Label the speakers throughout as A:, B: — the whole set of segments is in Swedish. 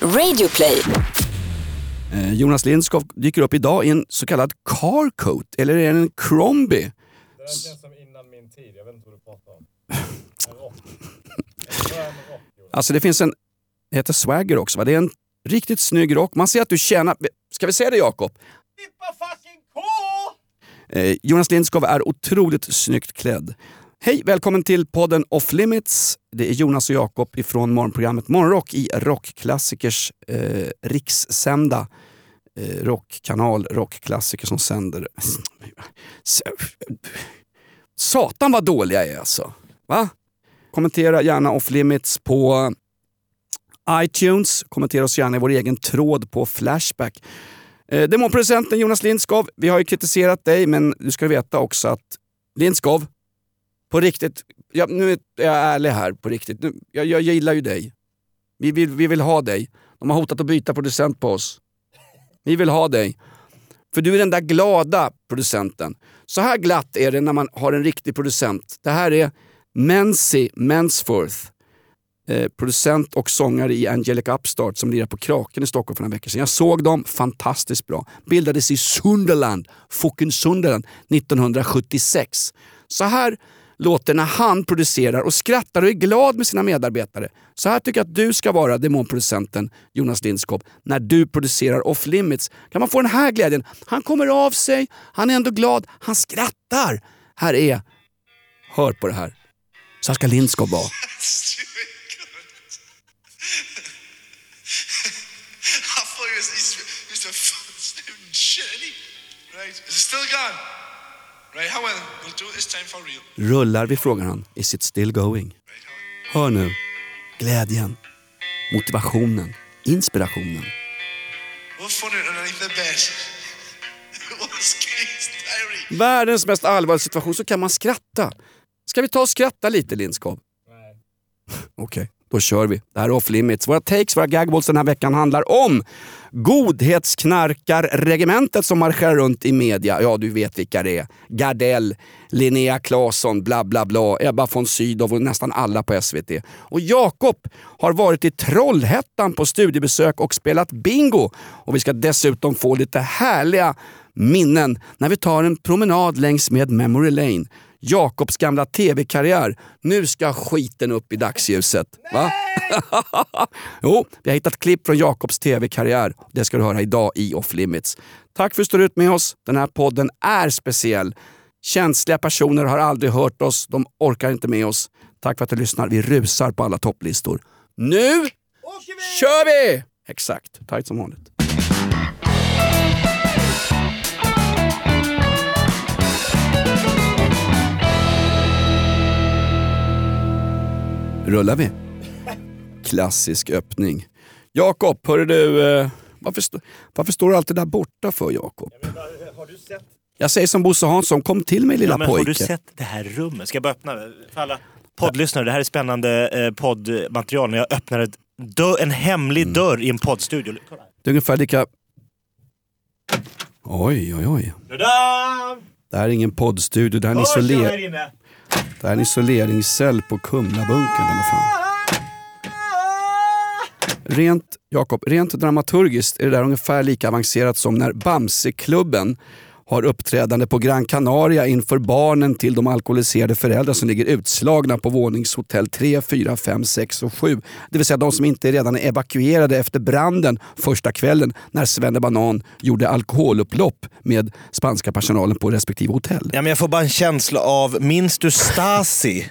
A: Radioplay.
B: Eh, Jonas Lindskov dyker upp idag i en så kallad carcoat, eller är det en Crombie?
C: Det där känns som innan min tid. Jag vet inte vad du pratar om. En rock. En rock.
B: Alltså det finns en, det heter swagger också va? Det är en riktigt snygg rock. Man ser att du tjänar, ska vi säga det Jakob?
C: Tippa fucking K!
B: Eh, Jonas Lindskov är otroligt snyggt klädd. Hej, välkommen till podden Off Limits. Det är Jonas och Jakob ifrån morgonprogrammet Morgonrock i Rockklassikers eh, rikssända eh, rockkanal Rockklassiker som sänder... Satan vad dåliga jag är alltså. Va? Kommentera gärna Off Limits på iTunes. Kommentera oss gärna i vår egen tråd på Flashback. Eh, Demonproducenten Jonas Lindskov, vi har ju kritiserat dig men du ska veta också att Lindskov, på riktigt, ja, nu är jag ärlig här på riktigt, nu, jag, jag gillar ju dig. Vi vill, vi vill ha dig. De har hotat att byta producent på oss. Vi vill ha dig. För du är den där glada producenten. Så här glatt är det när man har en riktig producent. Det här är Mency Mensforth eh, producent och sångare i Angelic Upstart som lirade på Kraken i Stockholm för några veckor sedan. Jag såg dem, fantastiskt bra. Bildades i Sunderland, fucking Sunderland, 1976. Så här låter när han producerar och skrattar och är glad med sina medarbetare. Så här tycker jag att du ska vara demonproducenten Jonas Lindskog när du producerar Off Limits. Kan man få den här glädjen? Han kommer av sig, han är ändå glad, han skrattar. Här är, hör på det här. Så här ska Lindskog vara.
D: I thought it was it's, a f- Right? Is it still gone?
B: Rullar vi, frågar han. Is it still going? Hör nu. Glädjen. Motivationen. Inspirationen. Världens mest allvarliga situation så kan man skratta. Ska vi ta och skratta lite Lindskov? Okej, då kör vi. Det här är off limits. Våra takes, våra gagballs den här veckan handlar om godhetsknarkarregementet som marscherar runt i media. Ja, du vet vilka det är. Gardell, Linnea Claesson, bla bla bla, Ebba von Sydow och nästan alla på SVT. Och Jakob har varit i Trollhättan på studiebesök och spelat bingo. Och vi ska dessutom få lite härliga minnen när vi tar en promenad längs med Memory Lane. Jakobs gamla tv-karriär. Nu ska skiten upp i dagsljuset. Va? jo, vi har hittat klipp från Jakobs tv-karriär. Det ska du höra idag i Off Limits. Tack för att du står ut med oss. Den här podden är speciell. Känsliga personer har aldrig hört oss. De orkar inte med oss. Tack för att du lyssnar. Vi rusar på alla topplistor. Nu kör vi! Exakt, tajt som vanligt. Rullar vi? Klassisk öppning. Jakob, hörru du. eh, Varför, varför står du alltid där borta för Jakob?
C: Har du sett?
B: Jag säger som Bosse Hansson, kom till mig lilla
E: Ja, men
B: pojke.
E: har du sett det här rummet? Ska jag bara öppna? För alla poddlyssnare, det här är spännande eh, poddmaterial. När jag öppnar ett dörr, en hemlig
B: Mm.
E: dörr i en poddstudio.
B: Det är ungefär lika... Oj, oj, oj.
E: Ta-da!
B: Det här är ingen poddstudio, det här är en,
E: Hörs jag
B: isoler...
E: här inne?
B: Det här är en isoleringscell på Kumlabunkern. Eller fan. Rent, Jakob, rent dramaturgiskt är det där ungefär lika avancerat som när Bamseklubben har uppträdande på Gran Canaria inför barnen till de alkoholiserade föräldrar som ligger utslagna på våningshotell 3, 4, 5, 6 och 7. Det vill säga de som inte redan är evakuerade efter branden första kvällen när Svenne Banan gjorde alkoholupplopp med spanska personalen på respektive hotell.
E: Ja, men jag får bara en känsla av, minns du Stasi?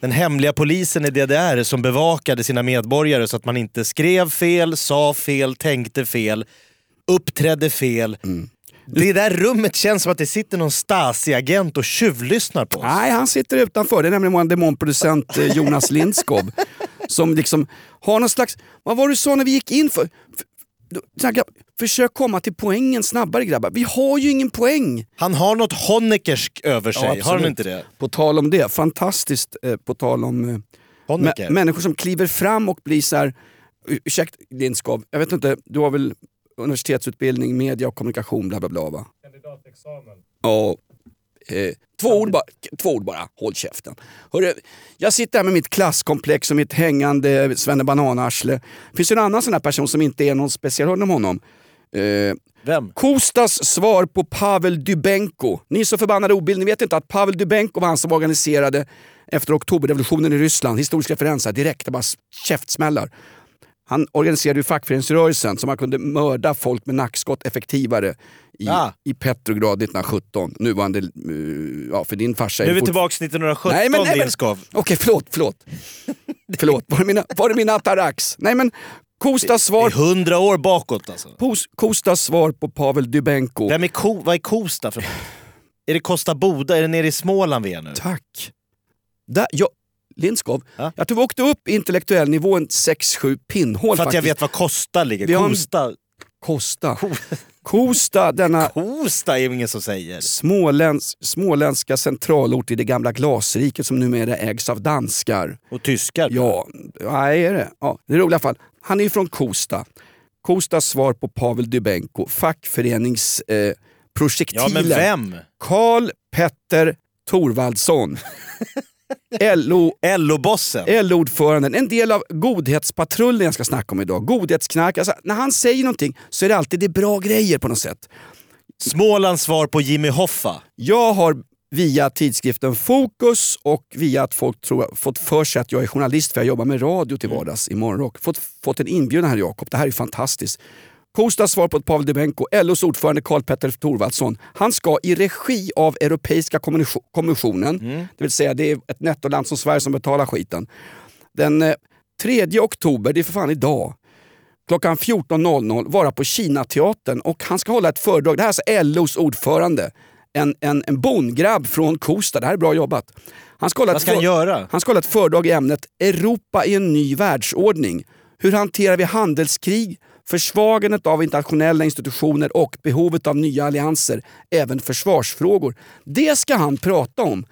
E: Den hemliga polisen i DDR som bevakade sina medborgare så att man inte skrev fel, sa fel, tänkte fel, uppträdde fel.
B: Mm.
E: Det där rummet känns som att det sitter någon Stasi-agent och tjuvlyssnar på oss.
B: Nej, han sitter utanför. Det är nämligen vår demonproducent eh, Jonas Lindskov. som liksom har någon slags... Vad var det du sa när vi gick in för? så här, försök komma till poängen snabbare grabbar. Vi har ju ingen poäng.
E: Han har något Honeckersk över sig, har han inte det?
B: På tal om det, fantastiskt eh, på tal om eh, människor som kliver fram och blir så här. "Ur- Ursäkta Lindskov, jag vet inte, du har väl universitetsutbildning, media och kommunikation, bla bla bla va?
C: Kandidatexamen.
B: Ja, eh, Två ord, bara, två ord bara, håll käften. Hörru, jag sitter här med mitt klasskomplex och mitt hängande svennebananarsle. Finns det en annan sån här person som inte är någon speciell, hörde om honom? Eh,
E: Vem?
B: Kostas svar på Pavel Dybenko. Ni är så förbannade obild, ni vet inte att Pavel Dybenko var han som organiserade efter oktoberrevolutionen i Ryssland, historisk referens här, direkt, det bara käftsmällar. Han organiserade ju fackföreningsrörelsen så man kunde mörda folk med nackskott effektivare i,
E: Ah.
B: i Petrograd 1917. Nuvarande, eh, ja för din farsa
E: Nu är vi tillbaks 1917
B: Nej, men- nej, men-. Okej, förlåt, förlåt. förlåt, var det mina, var det mina atarax? Nej men, Kostas
E: Det är
B: svar,
E: hundra år bakåt alltså.
B: Pos- Kostas svar på Pavel Dybenko.
E: Vem är ko, vad är Kosta för Är det Kosta Boda? Är det nere i Småland vi är nu?
B: Tack. Där, jag, Lindskov,
E: Ja?
B: jag tror vi åkte upp intellektuell nivå en 6-7 pinnhål
E: För att jag vet var Kosta ligger.
B: Vi
E: Kosta.
B: Kosta. Kosta, denna
E: Kosta är ingen som säger.
B: småläns, småländska centralort i det gamla glasriket som numera ägs av danskar.
E: Och tyskar.
B: Ja, nej är det. Ja, det är alla fall. Han är från Kosta. Kostas svar på Pavel Dybenko, fackföreningsprojektilen. Eh,
E: ja men vem?
B: Karl Petter Thorvaldsson. LO
E: LO-bossen?
B: LO-ordföranden, en del av godhetspatrullen jag ska snacka om idag. Godhetsknark. Alltså, när han säger någonting så är det alltid det bra grejer på något sätt.
E: Smålands svar på Jimmy Hoffa.
B: Jag har via tidskriften Fokus och via att folk tror, fått för sig att jag är journalist för jag jobbar med radio till vardags i morgonrock. Fått, fått en inbjudan här Jakob. Det här är fantastiskt. Kostas svar på Pavel Dybenko, LOs ordförande Karl Petter Thorvaldsson. Han ska i regi av Europeiska kommission- kommissionen, det vill säga det är ett nettoland som Sverige som betalar skiten. Den eh, 3 oktober, det är för fan idag, klockan 14.00 vara på Kinateatern och han ska hålla ett föredrag. Det här är alltså LOs ordförande. En, en, en bongrabb från Kosta. Det här är bra jobbat. Han ska hålla
E: Vad
B: ett
E: ska han göra?
B: han ska hålla ett föredrag i ämnet Europa i en ny världsordning. Hur hanterar vi handelskrig, försvagandet av internationella institutioner och behovet av nya allianser, även försvarsfrågor. Det ska han prata om.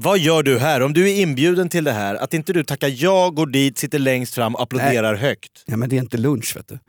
E: Vad gör du här? Om du är inbjuden till det här, att inte du tackar ja, går dit, sitter längst fram och applåderar högt.
B: Ja, men det är inte lunch vet du.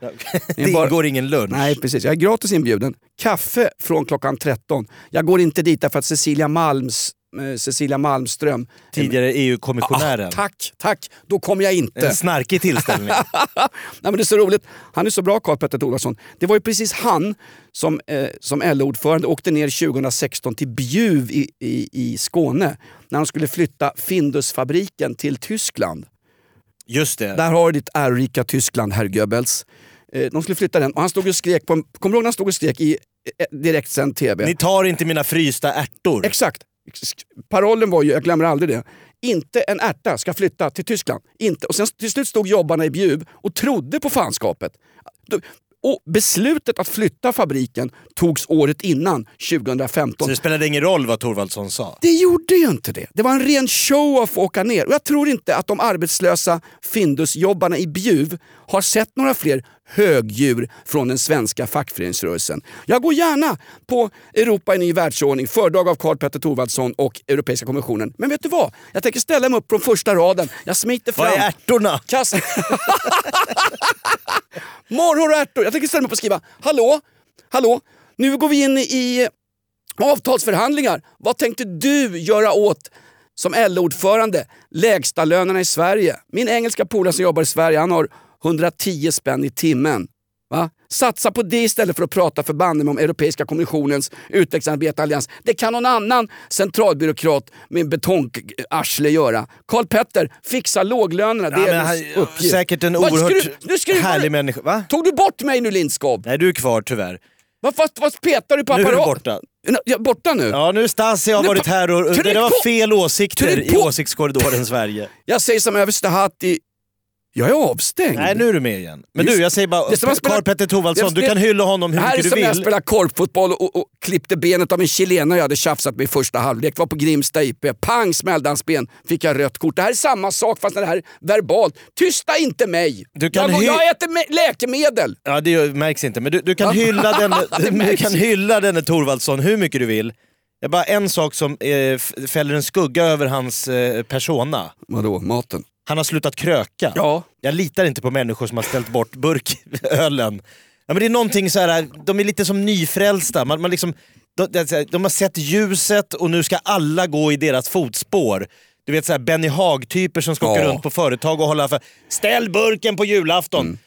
E: Det
B: är bara-
E: ingår ingen lunch.
B: Nej precis, jag är gratis inbjuden. Kaffe från klockan 13. Jag går inte dit därför att Cecilia, Malms, Cecilia Malmström...
E: Tidigare EU-kommissionären.
B: Ah, tack, tack. Då kommer jag inte.
E: En snarkig tillställning.
B: Nej, men det är så roligt. Han är så bra Karl Petter Thorwaldsson. Det var ju precis han som, eh, som LO-ordförande åkte ner 2016 till Bjuv i, i, i Skåne när de skulle flytta Findusfabriken till Tyskland.
E: Just det.
B: Där har du ditt ärorika Tyskland, herr Goebbels. Eh, de skulle flytta den och han stod och skrek på en, kommer du ihåg när han stod och skrek i eh, direktsänd TV?
E: Ni tar inte mina frysta ärtor.
B: Exakt. Parollen var ju, jag glömmer aldrig det, inte en ärta ska flytta till Tyskland. Inte. Och sen till slut stod jobbarna i Bjuv och trodde på fanskapet. Och beslutet att flytta fabriken togs året innan, 2015.
E: Så det spelade ingen roll vad Thorvaldsson sa.
B: Det gjorde ju inte det. Det var en ren show-off att åka ner. Och jag tror inte att de arbetslösa Findusjobbarna i Bjuv har sett några fler högdjur från den svenska fackföreningsrörelsen. Jag går gärna på Europa i ny världsordning, föredrag av Karl Petter Thorvaldsson och Europeiska kommissionen. Men vet du vad? Jag tänker ställa mig upp från första raden. Jag smiter fram.
E: Vad är ärtorna?
B: Kast... Morrhår och ärtor. Jag tänker ställa mig upp och skriva Hallå? Hallå? Nu går vi in i avtalsförhandlingar. Vad tänkte du göra åt som LO-ordförande lägstalönerna i Sverige? Min engelska polare som jobbar i Sverige han har 110 spänn i timmen. Va? Satsa på det istället för att prata förbannat om Europeiska kommissionens utvecklingsarbete Det kan någon annan centralbyråkrat med betongarsle göra. Karl Petter, fixa låglönerna. Det
E: Ja,
B: är
E: men
B: hennes
E: han-
B: uppgift.
E: säkert en oerhört
B: du- nu ska du
E: härlig människa. Va?
B: Tog du bort mig nu Lindskov?
E: Nej, du är kvar tyvärr.
B: Vad, vad, vad petar du på
E: Nu är du borta.
B: Ja, borta nu?
E: Ja, nu Stasi har
B: Nu
E: varit här och det var fel åsikter i åsiktskorridoren Sverige.
B: Jag säger som överste Hatti, jag är avstängd.
E: Nej, nu är du med igen. Men
B: Just-
E: du, jag säger bara,
B: Det är som att spela-
E: Karl Petter Thorvaldsson,
B: Det-
E: du kan hylla honom hur
B: här är
E: mycket
B: som
E: du
B: när jag
E: vill.
B: spelade korpfotboll och, och, klippte benet av en chilenare jag hade tjafsat med i första halvlek. Det var på Grimsta IP. Pang smällde hans ben, fick jag rött kort. Det här är samma sak fast det här är verbalt. Tysta inte mig!
E: Du kan
B: jag, jag äter me- läkemedel!
E: Ja, det märks inte. Men du, du, kan, hylla denne, du kan hylla denne Thorvaldsson hur mycket du vill. Det är bara en sak som eh, fäller en skugga över hans eh, persona.
B: Vadå, maten?
E: Han har slutat kröka.
B: Ja.
E: Jag litar inte på människor som har ställt bort burkölen. Ja, men det är någonting så här, de är lite som nyfrälsta. Man, man liksom, de, de, har sett ljuset och nu ska alla gå i deras fotspår. Du vet så här Benny Haag-typer som ska åka
B: Ja.
E: runt på företag och hålla för “ställ burken på julafton”.
B: Mm.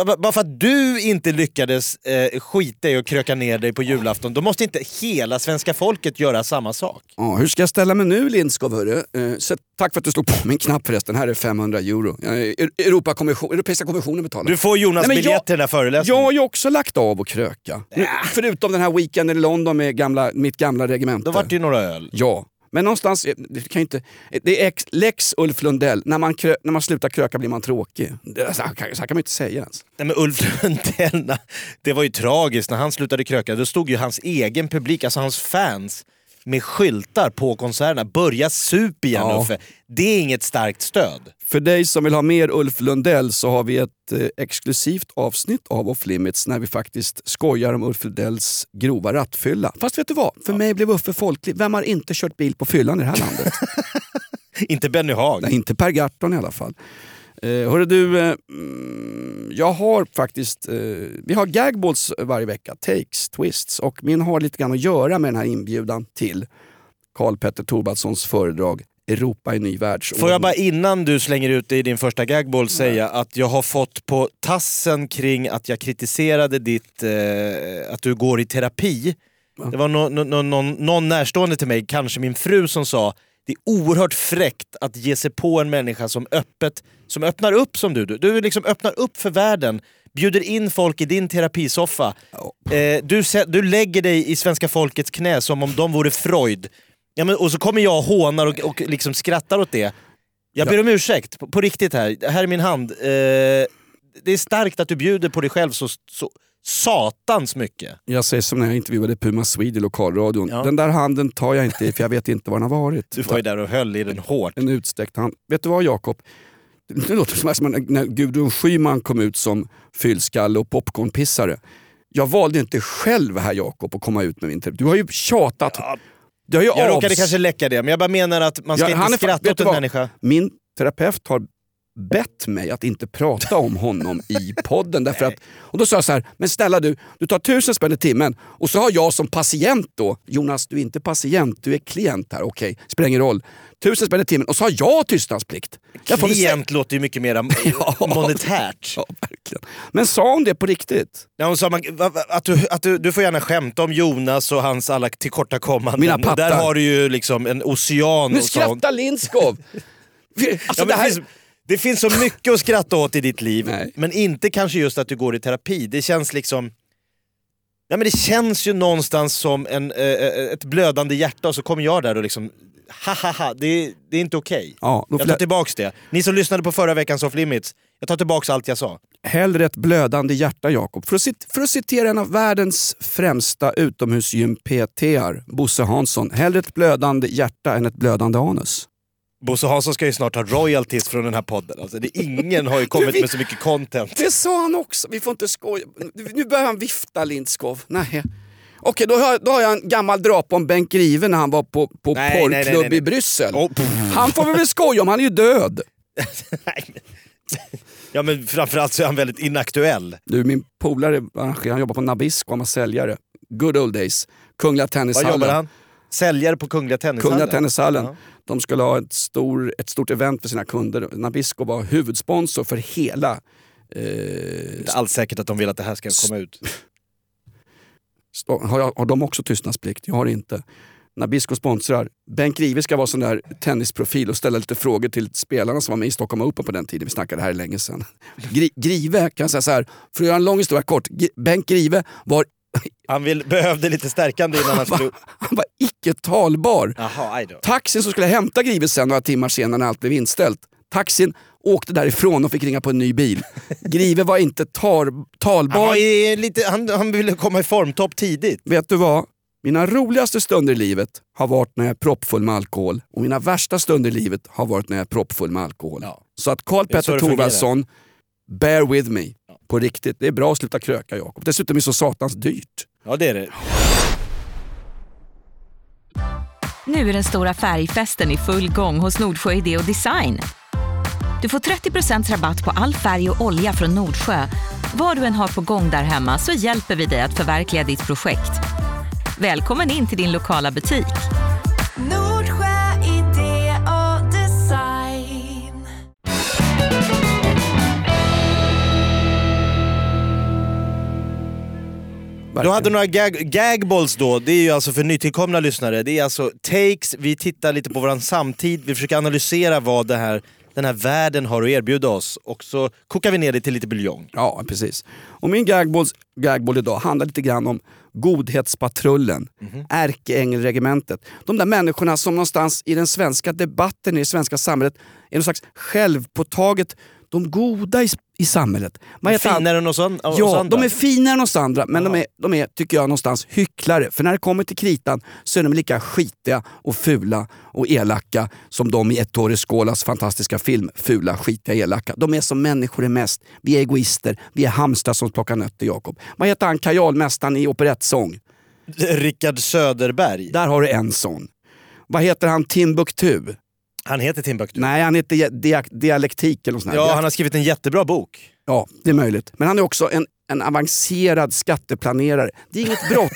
E: Ba- ba- Bara för att du inte lyckades eh, skita i och kröka ner dig på julafton, då måste inte hela svenska folket göra samma sak.
B: Ja, hur ska jag ställa mig nu Lindskov? hörru? Eh, så, tack för att du slog på min knapp förresten. Här är 500 euro. Ja, E- Europakommission, Europeiska kommissionen betalar.
E: Du får Jonas
B: Nej,
E: biljett
B: jag-
E: till den här föreläsningen.
B: Jag har ju också lagt av att kröka. Nu, förutom den här weekenden i London med gamla, mitt gamla regemente.
E: Då vart det ju några öl.
B: Ja, men någonstans, eh, det kan ju inte, det är ex, lex Ulf Lundell. När man, krö, när man slutar kröka blir man tråkig. Det, så, här kan- så här kan man ju inte säga ens.
E: Nej, men Ulf Lundell, det var ju tragiskt när han slutade kröka. Då stod ju hans egen publik, alltså hans fans, med skyltar på konserterna. Börja sup igen
B: Ja.
E: Uffe. Det är inget starkt stöd.
B: För dig som vill ha mer Ulf Lundell så har vi ett eh, exklusivt avsnitt av Off Limits när vi faktiskt skojar om Ulf Lundells grova rattfylla. Fast vet du vad? För mig blev Uffe folklig. Vem har inte kört bil på fyllan i det här landet?
E: Inte Benny Haag.
B: Nej, inte Per Gahrton i alla fall. Eh, hörru du, eh, mm, jag har faktiskt, eh, vi har gagballs varje vecka, takes, twists och min har lite grann att göra med den här inbjudan till Karl Petter Thorwaldssons föredrag Europa i ny världsordning.
E: Får jag bara innan du slänger ut det i din första gagball säga att jag har fått på tassen kring att jag kritiserade ditt, eh, att du går i terapi. Det var nå- nå- nå- någon, någon närstående till mig, kanske min fru, som sa det är oerhört fräckt att ge sig på en människa som öppet, som öppnar upp som du. Du, du liksom öppnar upp för världen, bjuder in folk i din terapisoffa. Eh, du, du lägger dig i svenska folkets knä som om de vore Freud. Ja, men, och så kommer jag och hånar och, och liksom skrattar åt det. Jag ber om ursäkt, på, på riktigt här. Här är min hand. Eh, det är starkt att du bjuder på dig själv så, så satans mycket.
B: Jag säger som när jag intervjuade Puma Swede i lokalradion.
E: Ja.
B: Den där handen tar jag inte i för jag vet inte var den har varit.
E: Du var ju där och höll i den hårt.
B: En utsträckt hand. Vet du vad Jakob? Det låter som när- Gudrun Schyman kom ut som fyllskalle och popcornpissare. Jag valde inte själv här Jakob att komma ut med min. Du har ju tjatat. Du har ju
E: Jag råkade
B: avs-
E: kanske läcka det, men jag bara menar att man ska
B: Ja,
E: inte skratta åt en människa.
B: Min terapeut har bett mig att inte prata om honom i podden. Därför att, och då sa jag så här, men snälla du, du tar tusen spänn i timmen och så har jag som patient då, Jonas du är inte patient, du är klient här, okej, spelar ingen roll. Tusen spänn i timmen och så har jag tystnadsplikt.
E: Klient låter ju mycket mer
B: Ja.
E: monetärt.
B: Ja, verkligen. Men sa hon det på riktigt?
E: Ja, hon sa man, att, du, att du, du får gärna skämta om Jonas och hans alla tillkortakommanden.
B: Mina pattar.
E: Där har du ju liksom en ocean.
B: Nu skrattar Lindskov! Alltså,
E: Ja, men
B: det
E: det,
B: här...
E: finns, det finns så mycket att skratta åt i ditt liv,
B: Nej.
E: men inte kanske just att du går i terapi. Det känns liksom... Ja, men det känns ju någonstans som en, eh, eh, ett blödande hjärta och så kommer jag där och liksom... Ha, ha. Det, det är inte okej.
B: Ja, då
E: Jag tar tillbaks det. Ni som lyssnade på förra veckans Off Limits, jag tar tillbaks allt jag sa.
B: Hellre ett blödande hjärta, Jakob. För, att cit- för att citera en av världens främsta utomhusgym-PTR, Bosse Hansson. Hellre ett blödande hjärta än ett blödande anus.
E: Bosse Hansson ska ju snart ha royalties från den här podden. Alltså, det, ingen har ju kommit
B: vi-
E: med så mycket content.
B: Det sa han också. Vi får inte skoja. Nu börjar han vifta, Lindskov. Nej. Okej, då har, då har jag en gammal drapa om Bengt Grive när han var på, på
E: Nej,
B: porrklubb
E: nej, nej.
B: i Bryssel.
E: Oh.
B: Han får vi väl skoja om, han är ju död.
E: Ja men framförallt så är han väldigt inaktuell.
B: Du, min polare han jobbar på Nabisco, han var säljare. Good old days. Kungliga
E: Vad
B: Tennishallen.
E: jobbar han? Säljare på Kungliga Tennishallen?
B: Kungliga Tennishallen.
E: Ja.
B: De skulle ha ett, stor, ett stort event för sina kunder. Nabisco var huvudsponsor för hela... Eh,
E: Inte alls säkert att de vill att det här ska komma ut.
B: har, jag, har de också tystnadsplikt? Jag har inte. Nabisco sponsrar. Bengt Grive ska vara sån där tennisprofil och ställa lite frågor till spelarna som var med i Stockholm Open på den tiden. Vi snackade här länge sedan. Gri, Grive, kan jag säga så här, för att göra en lång historia kort. G- Bengt Grive var,
E: Han vill, behövde lite stärkande innan han skulle...
B: han var icke talbar. Taxin som skulle hämta Grive sen några timmar senare när allt blev inställt. Taxin åkte därifrån och fick ringa på en ny bil. Grive var inte tar,
E: Han,
B: talbar.
E: var i lite, han, han ville komma i formtopp tidigt.
B: Vet du vad? Mina roligaste stunder i livet har varit när jag är proppfull med alkohol och mina värsta stunder i livet har varit när jag är proppfull med alkohol.
E: Ja.
B: Så att Karl Petter. Thorwaldsson, bear with me. På riktigt. Det är bra att sluta kröka Jakob. Dessutom är det så satans dyrt.
E: Ja det är det.
A: Nu är den stora färgfesten i full gång hos Nordsjö Idé och Design. Du får 30 rabatt på all färg och olja från Nordsjö. Vad du än har på gång där hemma så hjälper vi dig att förverkliga ditt projekt. Välkommen in till din lokala butik.
E: Du hade några gag, gagballs då, det är ju alltså för nytillkomna lyssnare. Det är alltså takes, vi tittar lite på våran samtid, vi försöker analysera vad det här, den här världen har att erbjuda oss och så kokar vi ner det till lite buljong.
B: Ja, precis. Och min gagballs, gagball idag handlar lite grann om Godhetspatrullen, Ärkeängelregementet. De där människorna som någonstans i den svenska debatten, i det svenska samhället, är någon slags självpåtaget de goda i, i samhället. Heter han?
E: Finare än oss, an- oss
B: Ja,
E: andra.
B: de är finare än oss andra, men de, är, de är, tycker jag, någonstans hycklare. För när det kommer till kritan så är de lika skitiga och fula och elaka som de i Ettore Scolas fantastiska film Fula, skitiga, elaka. De är som människor är mest. Vi är egoister, vi är hamstrar som plockar nötter, Jakob. Vad heter han, kajalmästaren i operettsång?
E: Rickard Söderberg.
B: Där har du en sån. Vad heter han, Timbuktu?
E: Han heter Timbuktu.
B: Nej, han heter dia- dia- dialektik eller något sånt.
E: Ja, han har skrivit en jättebra bok.
B: Ja, det är möjligt. Men han är också en, en avancerad skatteplanerare. Det är inget brott.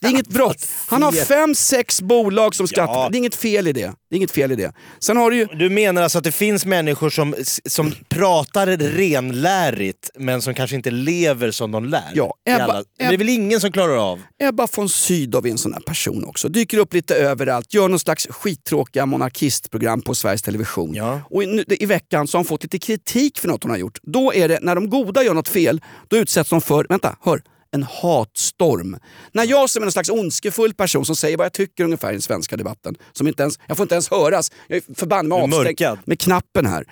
B: Det är inget brott. Han har fem, sex bolag som skatteplanerar. Det är inget fel i det. Det är inget fel i det. Sen har du ju...
E: Du menar alltså att det finns människor som, som pratar renlärigt men som kanske inte lever som de lär?
B: Ja, Ebba-
E: alla- Men det är väl ingen som klarar av?
B: Ebba von Sydow är en sån här person också. Dyker upp lite överallt, gör någon slags skittråkiga monarkistprogram på Sveriges Television.
E: Ja.
B: Och i, i veckan så har hon fått lite kritik för något hon har gjort. Då är det, när de goda gör något fel, då utsätts de för, vänta, hör, en hatstorm. När jag som är en slags ondskefull person som säger vad jag tycker ungefär i den svenska debatten, som inte ens, jag får inte ens höras, jag är förbannad med avstängd med knappen här.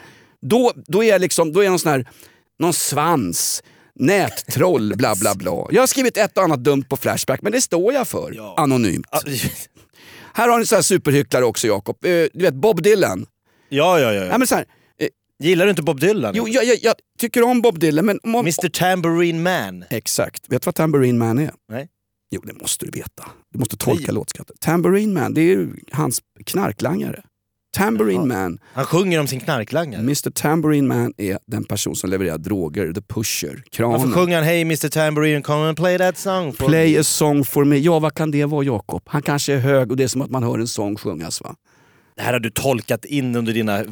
B: Då, då är jag liksom, då är jag någon sån här, någon svans, nättroll, bla bla bla. Jag har skrivit ett och annat dumt på Flashback, men det står jag för. Anonymt. Här har ni så här superhycklare också Jakob. Eh, du vet Bob Dylan.
E: Ja, ja, ja.
B: Nej, men så här,
E: Gillar du inte Bob Dylan?
B: jo, jag, jag, jag tycker om Bob Dylan, men... Om,
E: Mr Tambourine Man?
B: Exakt. Vet du vad Tambourine Man är?
E: Nej.
B: Jo, det måste du veta. Du måste tolka låtskatten. Tambourine Man, det är ju hans knarklangare. Tambourine Man.
E: Han sjunger om sin knarklangare.
B: Mr Tambourine Man är den person som levererar droger, the pusher,
E: Varför
B: kranen.
E: sjunger han Hey Mr Tambourine, come and play that song for
B: Play
E: me?
B: a song for me. Ja, vad kan det vara Jakob? Han kanske är hög och det är som att man hör en sång sjungas va?
E: Det här har du tolkat in under dina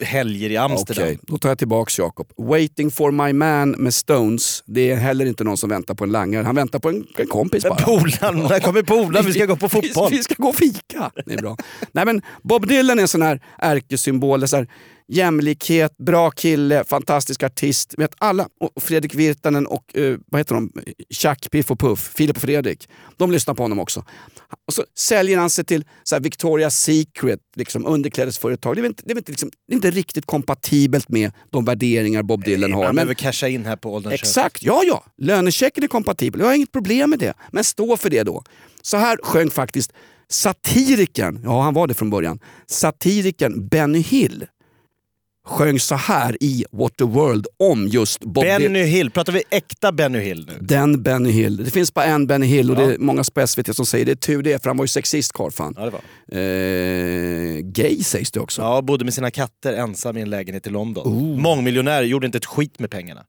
E: helger i Amsterdam.
B: Okej, då tar jag tillbaks Jakob. Waiting for my man med Stones, det är heller inte någon som väntar på en langare. Han väntar på en, en kompis bara.
E: Polaren, när kommer polaren? Vi ska gå på fotboll.
B: Vi, vi ska gå och fika. Det är bra. Nej, men Bob Dylan är en sån här ärkesymbol. Så här, jämlikhet, bra kille, fantastisk artist. Vet alla, och Fredrik Virtanen och eh, vad heter de? Chuck, Piff och Puff, Filip och Fredrik. De lyssnar på honom också. Och så säljer han sig till så här, Victoria's Secret, liksom, underklädesföretag. Det är, inte, det, är inte, liksom, det är inte riktigt kompatibelt med de värderingar Bob Dylan har.
E: Han
B: Men,
E: behöver casha in här på ålderns.
B: Exakt, ja ja. Lönechecken är kompatibel. Jag har inget problem med det. Men stå för det då. Så här sjöng faktiskt satirikern, ja han var det från början, satirikern Benny Hill. Sjöng så här i What the World om just Bob.
E: Benny Hill, pratar vi äkta Benny Hill nu?
B: Den Benny Hill. Det finns bara en Benny Hill och det är många på SVT som säger det är tur det för han var ju sexist karl fan.
E: Ja, det var.
B: Eh, gay sägs det också.
E: Ja, bodde med sina katter ensam i en lägenhet i London. Mångmiljonär, gjorde inte ett skit med pengarna.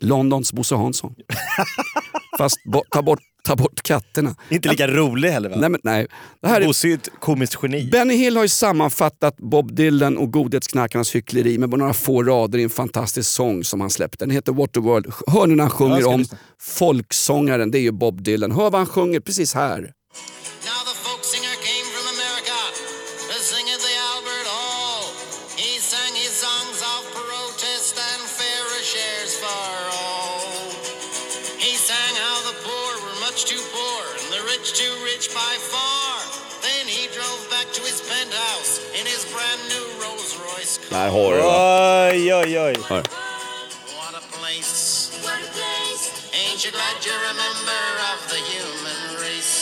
B: Londons Bosse Hansson. Fast bo, ta, bort, ta bort katterna.
E: Inte lika rolig heller va?
B: Nej, men, nej. Det här är,
E: Bosse är ett komiskt geni.
B: Benny Hill har ju sammanfattat Bob Dylan och godhetsknarkarnas hyckleri med bara några få rader i en fantastisk sång som han släppte. Den heter What the World. Hör ni när han
E: Ja,
B: sjunger om
E: lyssna.
B: folksångaren, det är ju Bob Dylan. Hör vad han sjunger precis här.
F: By far. Then he drove back to his penthouse in his brand new Rolls Royce car.
B: Där har du
E: Oj, oj, oj.
F: What a place. What a place. Ain't you glad you're a member of the human race?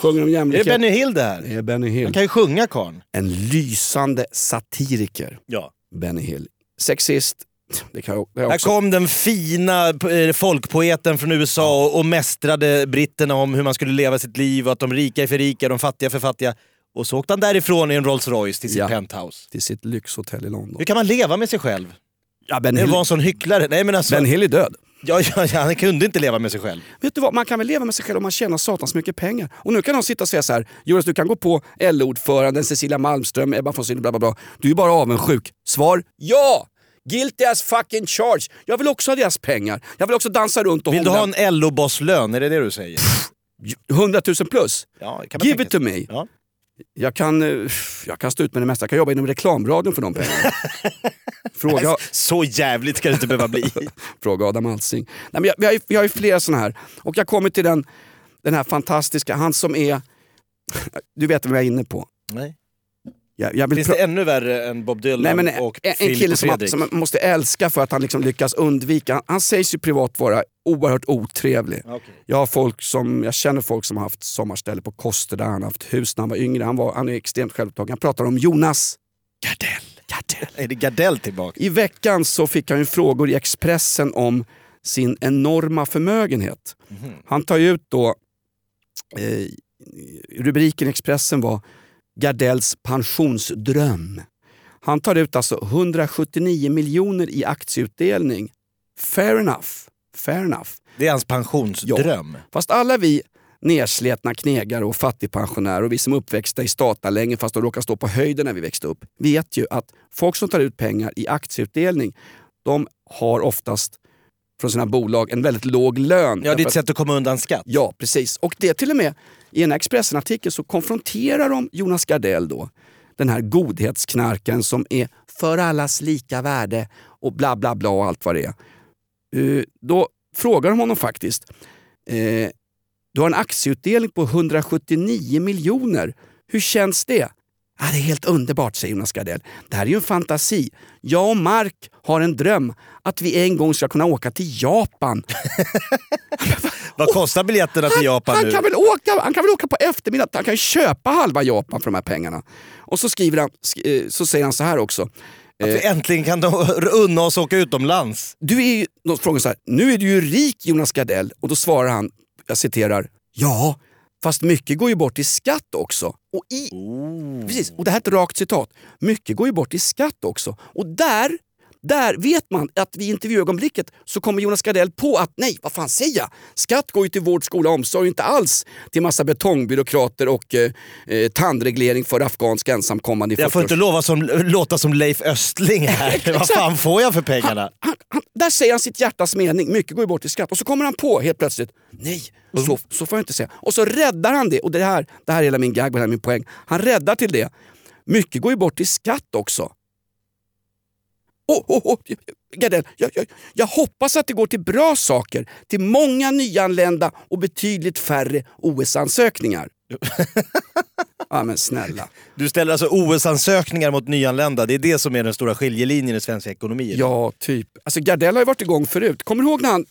B: Sjunger om
E: Är det
B: jämlikhet.
E: Benny Hill det här?
B: Det är Benny Hill.
E: Han kan ju sjunga karln.
B: En lysande satiriker,
E: Ja.
B: Benny Hill. Sexist. Det kan det
E: Här kom den fina eh, folkpoeten från USA och, och mästrade britterna om hur man skulle leva sitt liv och att de rika är för rika, de fattiga är för fattiga. Och så åkte han därifrån i en Rolls Royce till sitt
B: Ja.
E: penthouse.
B: Till sitt lyxhotell i London.
E: Hur kan man leva med sig själv?
B: Ja, ben,
E: Det var en sån hycklare. Nej men alltså,
B: ben Hill är död.
E: Ja, ja, ja, han kunde inte leva med sig själv.
B: Vet du vad, man kan väl leva med sig själv om man tjänar satans mycket pengar. Och nu kan någon sitta och säga så här, Jonas du kan gå på LO-ordföranden Cecilia Malmström, Ebba von Sydow, bla bla bla. Du är bara avundsjuk. Svar, ja! Guilty as fucking charge. Jag vill också ha deras pengar. Jag vill också dansa runt och
E: Vill du ha en LO-bosslön? Är det det du säger?
B: 100 000 plus.
E: Ja,
B: Give
E: tänka
B: it to me.
E: Ja.
B: Jag kan, eh, jag kan stå ut med det mesta. Jag kan jobba inom reklamradion för de pengarna. Fråga,
E: Så jävligt ska det inte behöva bli.
B: fråga Adam Alsing. Nej, men jag, vi, har ju, vi har ju flera såna här. Och jag kommer till den, den här fantastiska, han som är... Du vet vem jag är inne på.
E: Nej.
B: Jag, jag
E: Finns det ännu värre än Bob Dylan
B: Nej, men
E: och
B: en, en kille som som man måste älska för att han liksom lyckas undvika. Han, han sägs ju privat vara oerhört otrevlig.
E: Okej.
B: Jag, har folk som, jag känner folk som har haft sommarställe på Koster där han har haft hus när han var yngre. Han, var, han är extremt självupptagen. Jag pratar om Jonas Gardell. Gardell.
E: Är det Gardell tillbaka?
B: I veckan så fick han ju frågor i Expressen om sin enorma förmögenhet. Han tar ut då, eh, rubriken i Expressen var Gardells pensionsdröm. Han tar ut alltså 179 miljoner i aktieutdelning. Fair enough. Fair enough.
E: Det är hans pensionsdröm.
B: Fast alla vi nersletna knegare och fattigpensionärer och vi som är uppväxta i statarlänge fast de råkar stå på höjden när vi växte upp vet ju att folk som tar ut pengar i aktieutdelning de har oftast från sina bolag en väldigt låg lön.
E: Ja, det är ett sätt att komma undan skatt.
B: Ja, precis. Och det till och med i en Expressen-artikel så konfronterar de Jonas Gardell då. Den här godhetsknarkaren som är för allas lika värde och bla bla bla och allt vad det är. Eh, då frågar de honom faktiskt. Eh, du har en aktieutdelning på 179 miljoner. Hur känns det? Ja, det är helt underbart, säger Jonas Gardell. Det här är ju en fantasi. Jag och Mark har en dröm att vi en gång ska kunna åka till Japan
E: Vad kostar biljetterna till Japan
B: han
E: nu?
B: Kan väl åka, han kan väl åka på eftermiddagen, han kan köpa halva Japan för de här pengarna. Och så, skriver han, eh, så säger han så här också.
E: Att vi äntligen kan unna oss åka utomlands.
B: Du är ju, de frågar så här, nu är du ju rik Jonas Gardell. Och då svarar han, jag citerar, ja, fast mycket går ju bort i skatt också. Och, i, precis, och det här är ett rakt citat. Mycket går ju bort i skatt också. Och där, där vet man att vid intervjuögonblicket så kommer Jonas Gardell på att nej, vad fan säger jag? Skatt går ju till vård, skola och omsorg, inte alls till massa betongbyråkrater och eh, eh, tandreglering för afghanska ensamkommande
E: Jag får
B: 40
E: inte lova som, låta som Leif Östling här. Vad fan får jag för pengarna?
B: han, han, där säger han sitt hjärtas mening, mycket går ju bort i skatt. Och så kommer han på helt plötsligt, nej, så, så får jag inte säga. Och så räddar han det, och det här, det här är hela min gag, det här är min poäng. Han räddar till det, mycket går ju bort i skatt också. Oh, oh, oh, Gardell, jag, jag, jag hoppas att det går till bra saker, till många nyanlända och betydligt färre OS-ansökningar. ja men snälla.
E: Du ställer alltså OS-ansökningar mot nyanlända. Det är det som är den stora skiljelinjen i svensk ekonomi.
B: Ja, typ. Alltså Gardell har ju varit igång förut. Kommer du ihåg när han...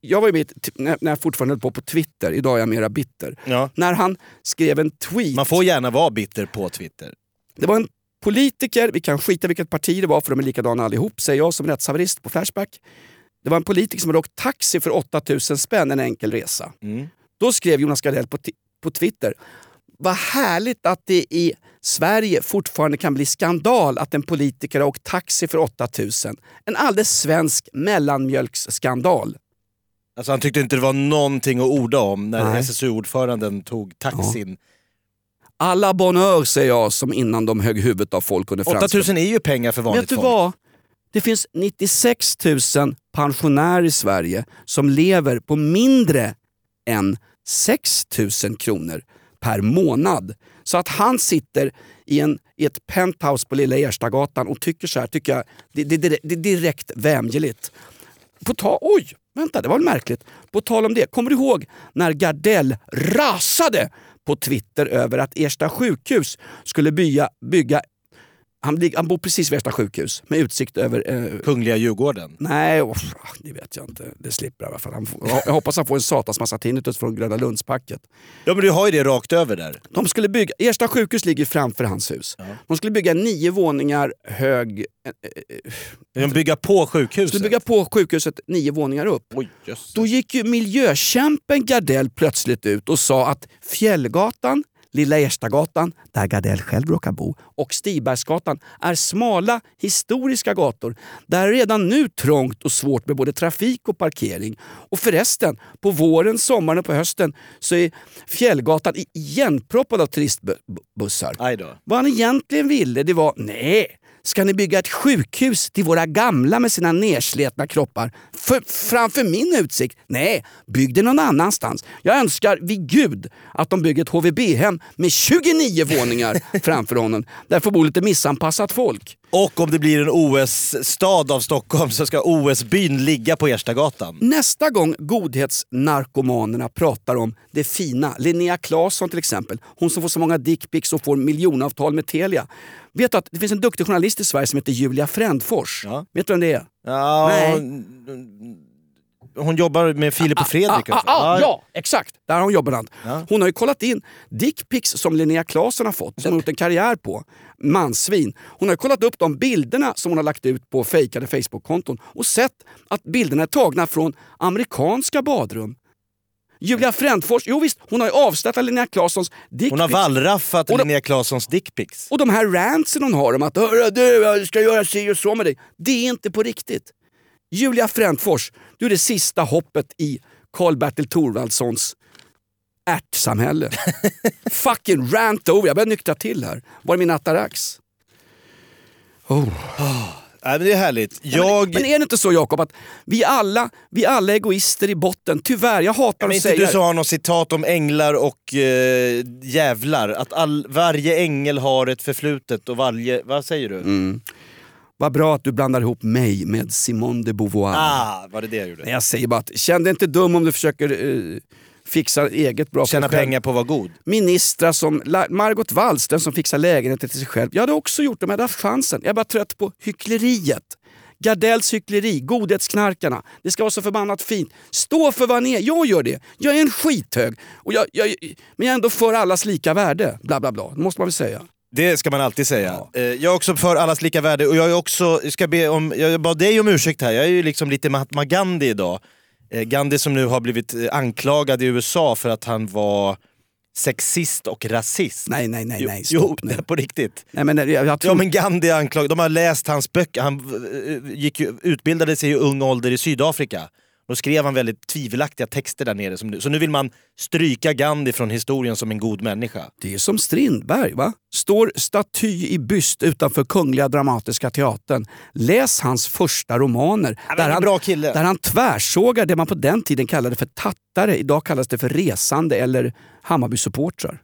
B: Jag var ju med när jag fortfarande höll på på Twitter, idag är jag mera bitter.
E: Ja.
B: När han skrev en tweet.
E: Man får gärna vara bitter på Twitter.
B: Det var en politiker, vi kan skita vilket parti det var för de är likadana allihop, säger jag som rättshaverist på Flashback. Det var en politiker som hade åkt taxi för 8000 spänn en enkel resa.
E: Mm.
B: Då skrev Jonas Gardell på, på Twitter. Vad härligt att det i Sverige fortfarande kan bli skandal att en politiker har åkt taxi för 8000. En alldeles svensk mellanmjölksskandal.
E: Alltså han tyckte inte det var någonting att orda om när. SSU-ordföranden tog taxin.
B: Alla bonheur säger jag som innan de högg huvudet av folk under franska.
E: 8000 är ju pengar för vanligt
B: Vet du
E: folk.
B: vad? Det finns 96 000 pensionärer i Sverige som lever på mindre än 6 000 kronor per månad. Så att han sitter i, en, i ett penthouse på Lilla Erstagatan och tycker så här, tycker jag, det, det, det, det är direkt vämjeligt. På ta, oj, vänta det var väl märkligt. På tal om det, kommer du ihåg när Gardell rasade på Twitter över att Ersta sjukhus skulle bygga, bygga han, han bor precis vid Ersta sjukhus med utsikt över... Eh,
E: Kungliga Djurgården.
B: nej, oh, det vet jag inte. Det slipper jag i alla fall. Han får, jag hoppas han får en satans massa tinnitus från Gröna Lundspacket.
E: Ja men du har ju det rakt över där.
B: De skulle bygga, Ersta sjukhus ligger framför hans hus. De skulle bygga nio våningar hög... Eh, eh,
E: De bygga på sjukhuset.
B: skulle bygga på sjukhuset nio våningar upp.
E: Oj.
B: Då gick ju miljökämpen Gardell plötsligt ut och sa att Fjällgatan Lilla Erstagatan, där Gardell själv råkar bo, och Stibergsgatan är smala historiska gator där det redan nu trångt och svårt med både trafik och parkering. Och förresten, på våren, sommaren och på hösten så är Fjällgatan igenproppad av turistbussar. Vad han egentligen ville det var, nej, ska ni bygga ett sjukhus till våra gamla med sina nersletna kroppar för, framför min utsikt? Nej, bygg det någon annanstans. Jag önskar vid gud att de bygger ett HVB-hem med 29 våningar framför honom. Där får bo lite missanpassat folk.
E: Och om det blir en OS-stad av Stockholm så ska OS-byn ligga på Erstagatan.
B: Nästa gång godhetsnarkomanerna pratar om det fina, Linnea Claesson till exempel, hon som får så många dickpics och får miljonavtal med Telia. Vet du att det finns en duktig journalist i Sverige som heter Julia Frändfors?
E: Ja.
B: Vet du vem det är?
E: Ja,
B: Nej.
E: hon, hon jobbar med Filip och Fredrik.
B: Ah,
E: också.
B: ah, ah, ja, exakt! Där har hon jobbat.
E: Ja.
B: Hon har ju kollat in dickpics som Linnea Claesson har fått, som hon har gjort en karriär på. Mansvin. Hon har kollat upp de bilderna som hon har lagt ut på fejkade Facebook-konton och sett att bilderna är tagna från amerikanska badrum. Julia Frändfors, jo visst, hon har ju avslöjat Linnea Claessons dickpics.
E: Hon har wallraffat Linnea Claessons dickpics.
B: Och de här rantsen hon har om att "Hörru du, jag ska göra si och så med dig. Det är inte på riktigt. Julia Frändfors, du är det sista hoppet i Karl-Bertil Thorwaldssons ärtsamhälle. Fucking rant over, jag börjar nyktra till här. Var är min atarax?
E: Nej, men det är härligt. Jag...
B: Men är det inte så Jakob att vi alla, vi alla är egoister i botten? Tyvärr, jag hatar
E: Men
B: att
E: inte
B: säga
E: du som har något citat om änglar och eh, jävlar? Att all, varje ängel har ett förflutet och varje... Vad säger du?
B: Mm. Vad bra att du blandar ihop mig med Simone de Beauvoir.
E: Ah, var det det jag gjorde?
B: Nej, jag säger bara att känn dig inte dum om du försöker eh, fixa eget bra
E: Tjäna pengar på att vara god.
B: Ministrar som Margot Wallström som fixar lägenheter till sig själv. Jag hade också gjort det om jag hade haft chansen. Jag är bara trött på hyckleriet. Gardells hyckleri, godhetsknarkarna. Det ska vara så förbannat fint. Stå för vad ni är. Jag gör det. Jag är en skithög. Och jag, jag, men jag är ändå för allas lika värde. Bla bla bla. Det måste man väl säga.
E: Det ska man alltid säga. Eh, Jag är också för allas lika värde och jag är också, ska be om, jag bad dig om ursäkt här, jag är ju liksom lite Mahatma Gandhi idag. Eh, Gandhi som nu har blivit eh, anklagad i USA för att han var sexist och rasist.
B: Nej, nej, nej, nej.
E: Jo,
B: Stopp nu.
E: jo, på riktigt.
B: Nej, men jag, jag tror...
E: Ja men Gandhi anklagad, de har läst hans böcker, han eh, gick utbildade sig i ung ålder i Sydafrika. Då skrev han väldigt tvivelaktiga texter där nere. Som, nu- så nu vill man stryka Gandhi från historien som en god människa.
B: Det är som Strindberg, va? Står staty i byst utanför Kungliga Dramatiska Teatern. Läs hans första romaner.
E: men det är en bra kille.
B: där han tvärsågar det man på den tiden kallade för tattare. Idag kallas det för resande eller Hammarbysupportrar.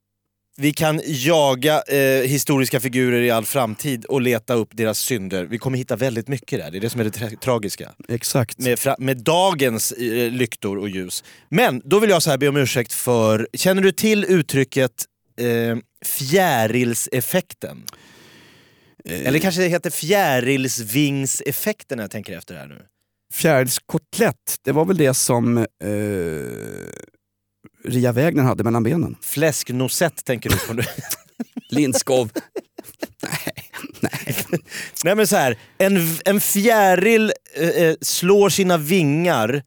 E: Vi kan jaga eh, historiska figurer i all framtid och leta upp deras synder. Vi kommer hitta väldigt mycket där, det är det som är det tra- tragiska.
B: Exakt.
E: Med, med dagens eh, lyktor och ljus. Men då vill jag så här be om ursäkt för, känner du till uttrycket eh, fjärilseffekten? Eller kanske det heter fjärilsvingseffekten när jag tänker efter här nu.
B: Fjärilskotlett, det var väl det som eh, Ria Wägner hade mellan benen.
E: Fläsknosett tänker du på nu.
B: Lindskov.
E: Nej men så här, en, en fjäril eh, eh, slår sina vingar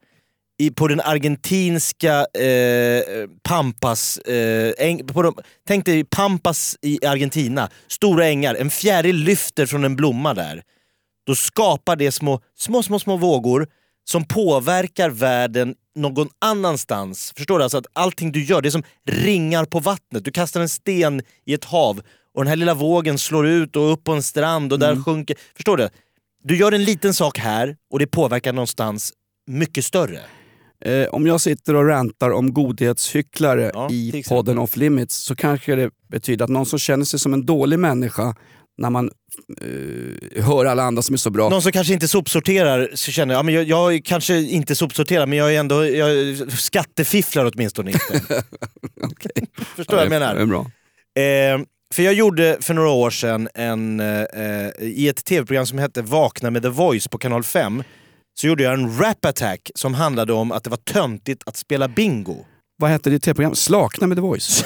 E: i, på den argentinska eh, Pampas... Eh, äng, på de, tänk dig Pampas i Argentina, stora ängar. En fjäril lyfter från en blomma där. Då skapar det små, små, små, små vågor som påverkar världen någon annanstans. Förstår du? Alltså att allting du gör, det är som ringar på vattnet. Du kastar en sten i ett hav och den här lilla vågen slår ut och upp på en strand och där sjunker... Förstår du? Du gör en liten sak här och det påverkar någonstans mycket större.
B: Eh, om jag sitter och rantar om godhetshycklare
E: Ja,
B: i podden Off Limits så kanske det betyder att någon som känner sig som en dålig människa när man eh, hör alla andra som är så bra.
E: Någon som kanske inte sopsorterar så känner ja, men jag, jag kanske inte sopsorterar men jag är ändå jag skattefifflar åtminstone inte. Förstår vad jag
B: Det är
E: menar?
B: bra.
E: Eh, för jag gjorde för några år sedan en, eh, i ett tv-program som hette Vakna med The Voice på kanal 5 så gjorde jag en rap attack som handlade om att det var töntigt att spela bingo.
B: Vad hette ditt tv-program? Slakna med The Voice.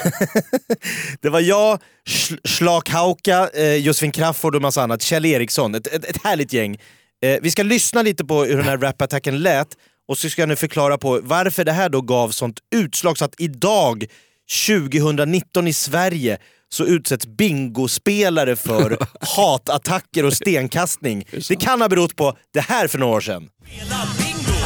E: Det var jag, Sch- Schlaghauka, eh, Josefin Crafoord och massa annat, Kjell Eriksson, ett, ett, ett härligt gäng. Eh, vi ska lyssna lite på hur den här rap-attacken lät och så ska jag nu förklara på varför det här då gav sånt utslag så att idag 2019 i Sverige så utsätts bingospelare för hatattacker och stenkastning. Det kan ha berott på det här för några år sedan.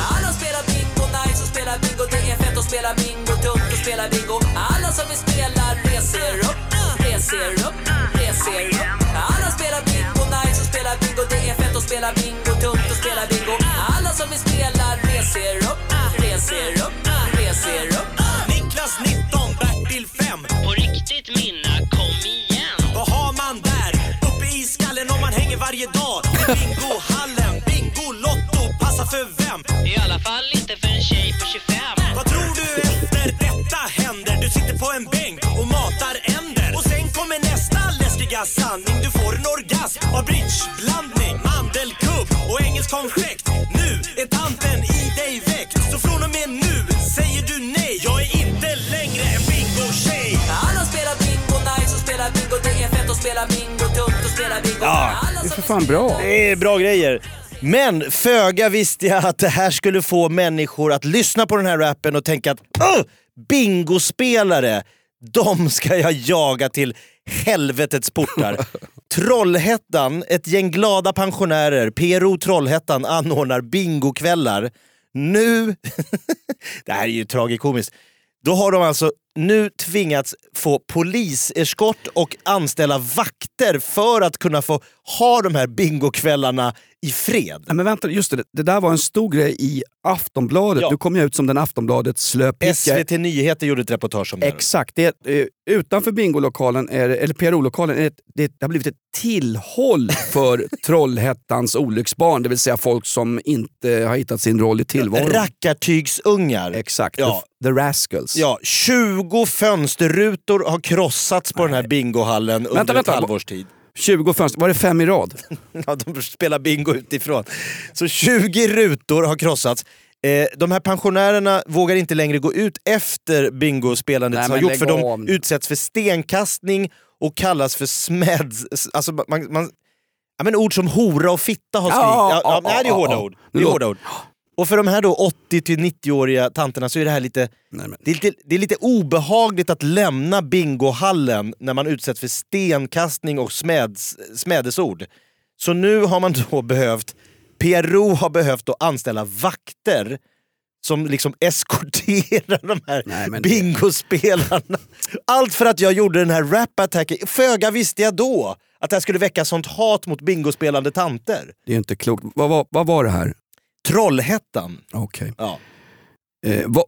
G: Alla spelar bingo, nice och spelar bingo och spelar bingo, tungt och spelar bingo. Alla som vill spela reser upp, reser upp, reser upp. Alla spelar bingo, nice och spelar bingo Det är fett att spela bingo, tungt och spela bingo. Alla som vill spela reser upp, reser upp,
H: läskiga sanning. Du får en orgasm av bridgeblandning, mandelkubb och engelsk konfekt. Nu är tanten i dig väckt. Så från och med nu säger du nej. Jag är inte längre en bingotjej.
G: Alla spelar bingo, nice och spelar bingo Det är fett att spela bingo, tungt att spela bingo
E: Ja,
G: Alla
B: Det är för fan bra.
E: Det är bra grejer. Men föga visste jag att det här skulle få människor att lyssna på den här rappen och tänka att "Åh, bingospelare, de ska jag jaga till helvetets portar. Trollhättan, ett gäng glada pensionärer, PRO Trollhättan anordnar bingokvällar. Nu, det här är ju tragikomiskt, då har de alltså nu tvingats få poliseskort och anställa vakter för att kunna få ha de här bingokvällarna i fred.
B: Nej, men vänta, just det. Det där var en stor grej i Aftonbladet.
E: Ja.
B: Nu kom jag ut som den Aftonbladets slöpicka.
E: SVT Nyheter gjorde ett reportage om det.
B: Exakt. Det, är, eh, utanför bingolokalen, är, eller PRO-lokalen, är det, det, det har blivit ett tillhåll för Trollhättans olycksbarn. Det vill säga folk som inte har hittat sin roll i tillvaron.
E: Rackartygsungar.
B: Exakt,
E: Ja.
B: the, the rascals.
E: Ja, 20 fönsterrutor har krossats på den här bingohallen under
B: Vänta, vänta.
E: ett halvårs tid.
B: 20 fönster, var det fem i rad?
E: Ja, de spelar bingo utifrån. Så 20 rutor har krossats. Eh, de här pensionärerna vågar inte längre gå ut efter bingospelandet
B: Nej,
E: som har gjort för de utsätts för stenkastning och kallas för smeds... Alltså man, man, ja, men ord som hora och fitta har skrivit.
B: Ja,
E: Ja, ja, nej, det är hårda ord. Det är hårda ord. Och för de här då 80-90-åriga tanterna så är det här lite
B: Nej,
E: det är, lite, det är lite obehagligt att lämna bingohallen när man utsätts för stenkastning och smäds, smädesord. Så nu har man då behövt, PRO har behövt att anställa vakter som liksom eskorterar de här
B: Nej,
E: bingospelarna. Allt för att jag gjorde den här rap-attacken. Föga visste jag då att det här skulle väcka sånt hat mot bingospelande tanter.
B: Det är inte klokt. Vad, vad, vad var det här?
E: Trollhättan.
B: Okej.
E: Ja.
B: Eh, vad,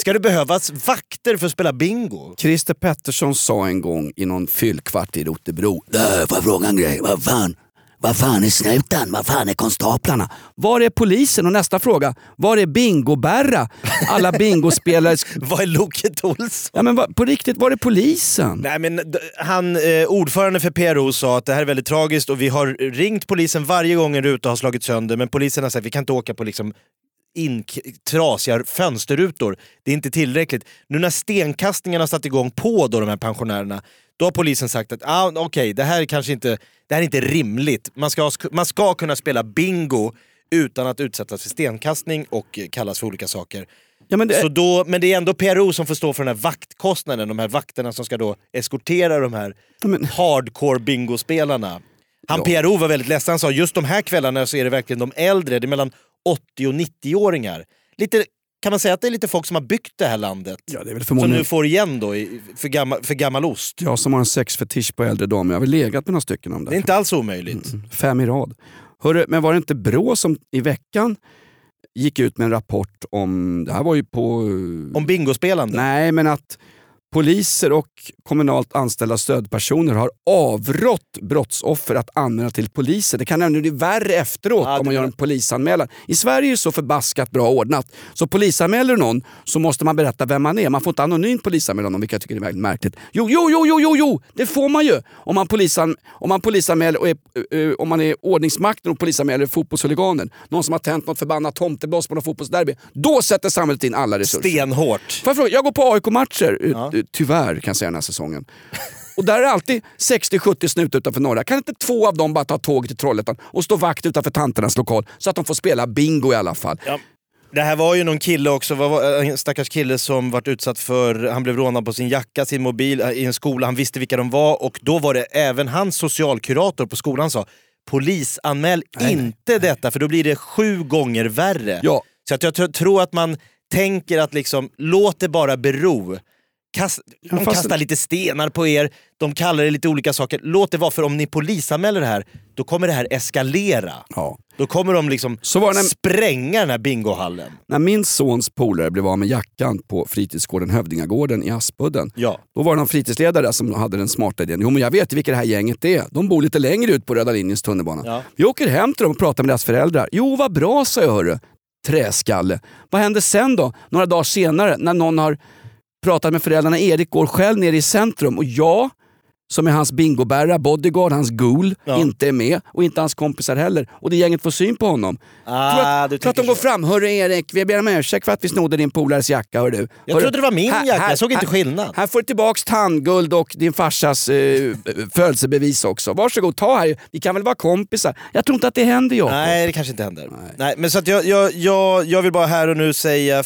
E: Ska det behövas vakter för att spela bingo?
B: Christer Pettersson sa en gång i någon fyllkvart i Rotebro. "Äh, Får jag fråga en grej? Vad fan? Vad fan är snuten? Vad fan är konstaplarna? Var är polisen? Och nästa fråga. Var är Bingo-Berra? Alla bingospelare...
E: Vad är Loket Olsson?
B: Ja, men vad- på riktigt, var är polisen?
E: Nej, men han, eh, ordförande för PRO sa att det här är väldigt tragiskt och vi har ringt polisen varje gång en ruta har slagit sönder men polisen har sagt att vi kan inte åka på liksom in trasiga fönsterrutor. Det är inte tillräckligt. Nu när stenkastningen har satt igång på då de här pensionärerna, då har polisen sagt att ah, okej, det här är kanske inte, det här är inte rimligt. Man ska, man ska kunna spela bingo utan att utsättas för stenkastning och kallas för olika saker.
B: Ja, men det,
E: Så då, men det är ändå PRO som får stå för den här vaktkostnaden, de här vakterna som ska då eskortera de här
B: men-
E: hardcore bingospelarna. Han
B: Ja.
E: PRO var väldigt ledsen, han sa just de här kvällarna så är det verkligen de äldre, det är mellan 80 och 90-åringar. Lite, kan man säga att det är lite folk som har byggt det här landet?
B: ja, det är väl
E: som
B: förmodligen
E: nu får igen då i, för, gammal, för gammal ost.
B: jag som har en sexfetisch på äldre damer. Jag har väl legat med några stycken om det.
E: Det är inte alls omöjligt.
B: Fem i rad. Hörru, men var det inte Brå som i veckan gick ut med en rapport om, det här var ju på...
E: Om bingospelande.
B: Nej, men att poliser och kommunalt anställda stödpersoner har avrått brottsoffer att anmäla till polisen. Det kan nämligen bli värre efteråt
E: Ja,
B: om man gör en polisanmälan. I Sverige är det så förbaskat bra ordnat. Så polisanmäler du någon så måste man berätta vem man är. Man får inte anonymt polisanmäla någon, vilket jag tycker är väldigt märkligt. Jo, jo, jo, jo, jo, jo! det får man ju! Om man, polisan, om man polisanmäler och är, eh, om man är ordningsmakten och polisanmäler fotbollshuliganer, någon som har tänt något förbannat tomteblås på något fotbollsderby, då sätter samhället in alla resurser.
E: Stenhårt.
B: Får jag, fråga, jag går på AIK-matcher, ja. Tyvärr kan jag säga den här säsongen. Och där är det alltid 60-70 snut utanför norra. Kan inte två av dem bara ta tåget till Trollhättan och stå vakt utanför tanternas lokal så att de får spela bingo i alla fall?
E: Ja. Det här var ju någon kille också, var- en stackars kille som vart utsatt för, han blev rånad på sin jacka, sin mobil eh, i en skola, han visste vilka de var och då var det även hans socialkurator på skolan sa polisanmäl inte detta för då blir det sju gånger värre.
B: Ja.
E: Så att jag tr- tror att man tänker att liksom, låt det bara bero. Kast, de kastar lite stenar på er, de kallar det lite olika saker. Låt det vara, för om ni polisanmäler det här, då kommer det här eskalera.
B: Ja.
E: Då kommer de liksom
B: när-
E: spränga den här bingohallen.
B: När min sons polare blev av med jackan på fritidsgården Hövdingagården i Aspudden.
E: Ja.
B: Då var det någon fritidsledare som hade den smarta idén. Jo men jag vet vilka det här gänget är. De bor lite längre ut på Röda linjens tunnelbana.
E: Ja.
B: Vi åker hem till dem och pratar med deras föräldrar. Jo vad bra sa jag hörru. Träskalle. Vad händer sen då? Några dagar senare när någon har pratat med föräldrarna. Erik går själv ner i centrum och jag som är hans bingobärra, bodyguard, hans ghoul,
E: Ja.
B: inte är med och inte hans kompisar heller. Och det gänget får syn på honom.
E: Ah,
B: tror att,
E: du
B: tror att de går fram. Hörru Erik, vi ber om ursäkt för att vi snodde din polares jacka. Hör du.
E: Jag
B: Hörru,
E: trodde det var min jacka, jag såg inte
B: här,
E: skillnad.
B: Här får du tillbaks tandguld och din farsas eh, födelsebevis också. Varsågod, ta här. Vi kan väl vara kompisar. Jag tror inte att det händer Jakob.
E: Nej, det kanske inte händer. Nej. men så att jag, jag, jag, jag vill bara här och nu säga,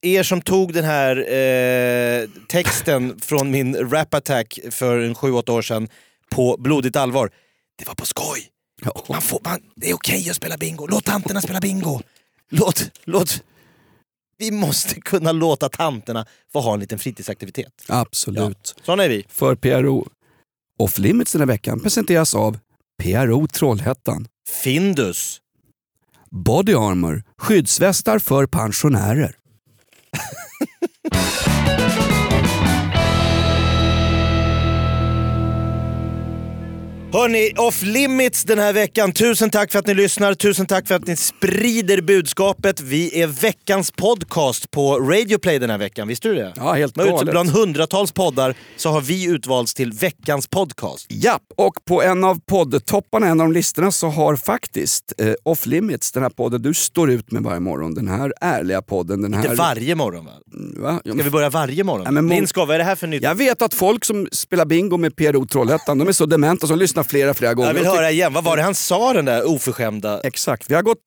E: er som tog den här eh, texten från min rap attack för en 7-8 år sedan på blodigt allvar. Det var på skoj.
B: Ja.
E: Man får, man, det är okej att spela bingo. Låt tanterna spela bingo. Låt, låt. Vi måste kunna låta tanterna få ha en liten fritidsaktivitet.
B: Absolut.
E: Såna är vi.
B: För PRO Off Limits den här veckan presenteras av PRO Trollhättan.
E: Findus.
B: Body Armor, skyddsvästar för pensionärer.
E: Hörni, off limits den här veckan. Tusen tack för att ni lyssnar, tusen tack för att ni sprider budskapet. Vi är veckans podcast på Radio Play den här veckan, visste du det?
B: Ja, helt galet.
E: Bland hundratals poddar så har vi utvalts till veckans podcast.
B: Ja, och på en av poddtopparna, en av de listorna, så har faktiskt eh, Off Limits, den här podden du står ut med varje morgon, den här ärliga podden. Den här,
E: Inte varje morgon va?
B: Va? Ja,
E: Ska vi börja varje morgon?
B: Ja, men
E: Lindskov, vad är det här för nytt?
B: Jag vet att folk som spelar bingo med PRO Trollhättan, de är så dementa som lyssnar flera, flera gånger.
E: Jag vill höra igen, vad var det han sa den där oförskämda...
B: Exakt. Vi har, gått,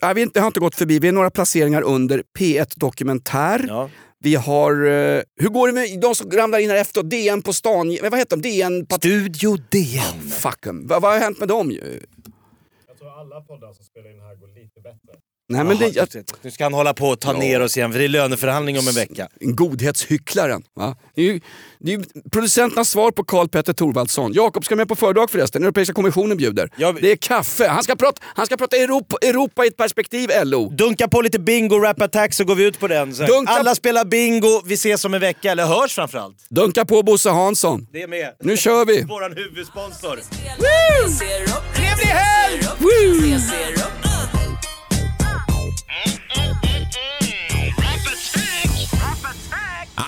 B: ja, vi inte- har inte gått förbi, vi har några placeringar under P1 Dokumentär.
E: Ja.
B: Vi har, eh, hur går det med de som ramlar in här efter? DN på stan, vad heter de? DN... Pat-
E: Studio DN.
B: Fuck 'em. Vad, vad har hänt med dem?
C: Jag tror alla poddar som spelar in här går lite bättre.
B: Nej, men det, jag,
E: Nu ska han hålla på och ta
B: Ja.
E: ner oss igen för det är löneförhandling om en vecka.
B: godhetshycklaren. Va? Det är ju, det är ju producenternas svar på Karl Petter Thorvaldsson. Jakob ska med på föredrag förresten, Europeiska kommissionen bjuder.
E: Ja,
B: Det är kaffe, han ska prata, han ska prata Europa, Europa i ett perspektiv, LO.
E: Dunka på lite bingo, rap attack så går vi ut på den. Så
B: Dunka-
E: Alla spelar bingo, vi ses om en vecka, eller hörs framförallt.
B: Dunka på Bosse Hansson.
E: Det är med.
B: Nu kör vi!
E: Våran huvudsponsor.
G: Trevlig helg!
I: Ja,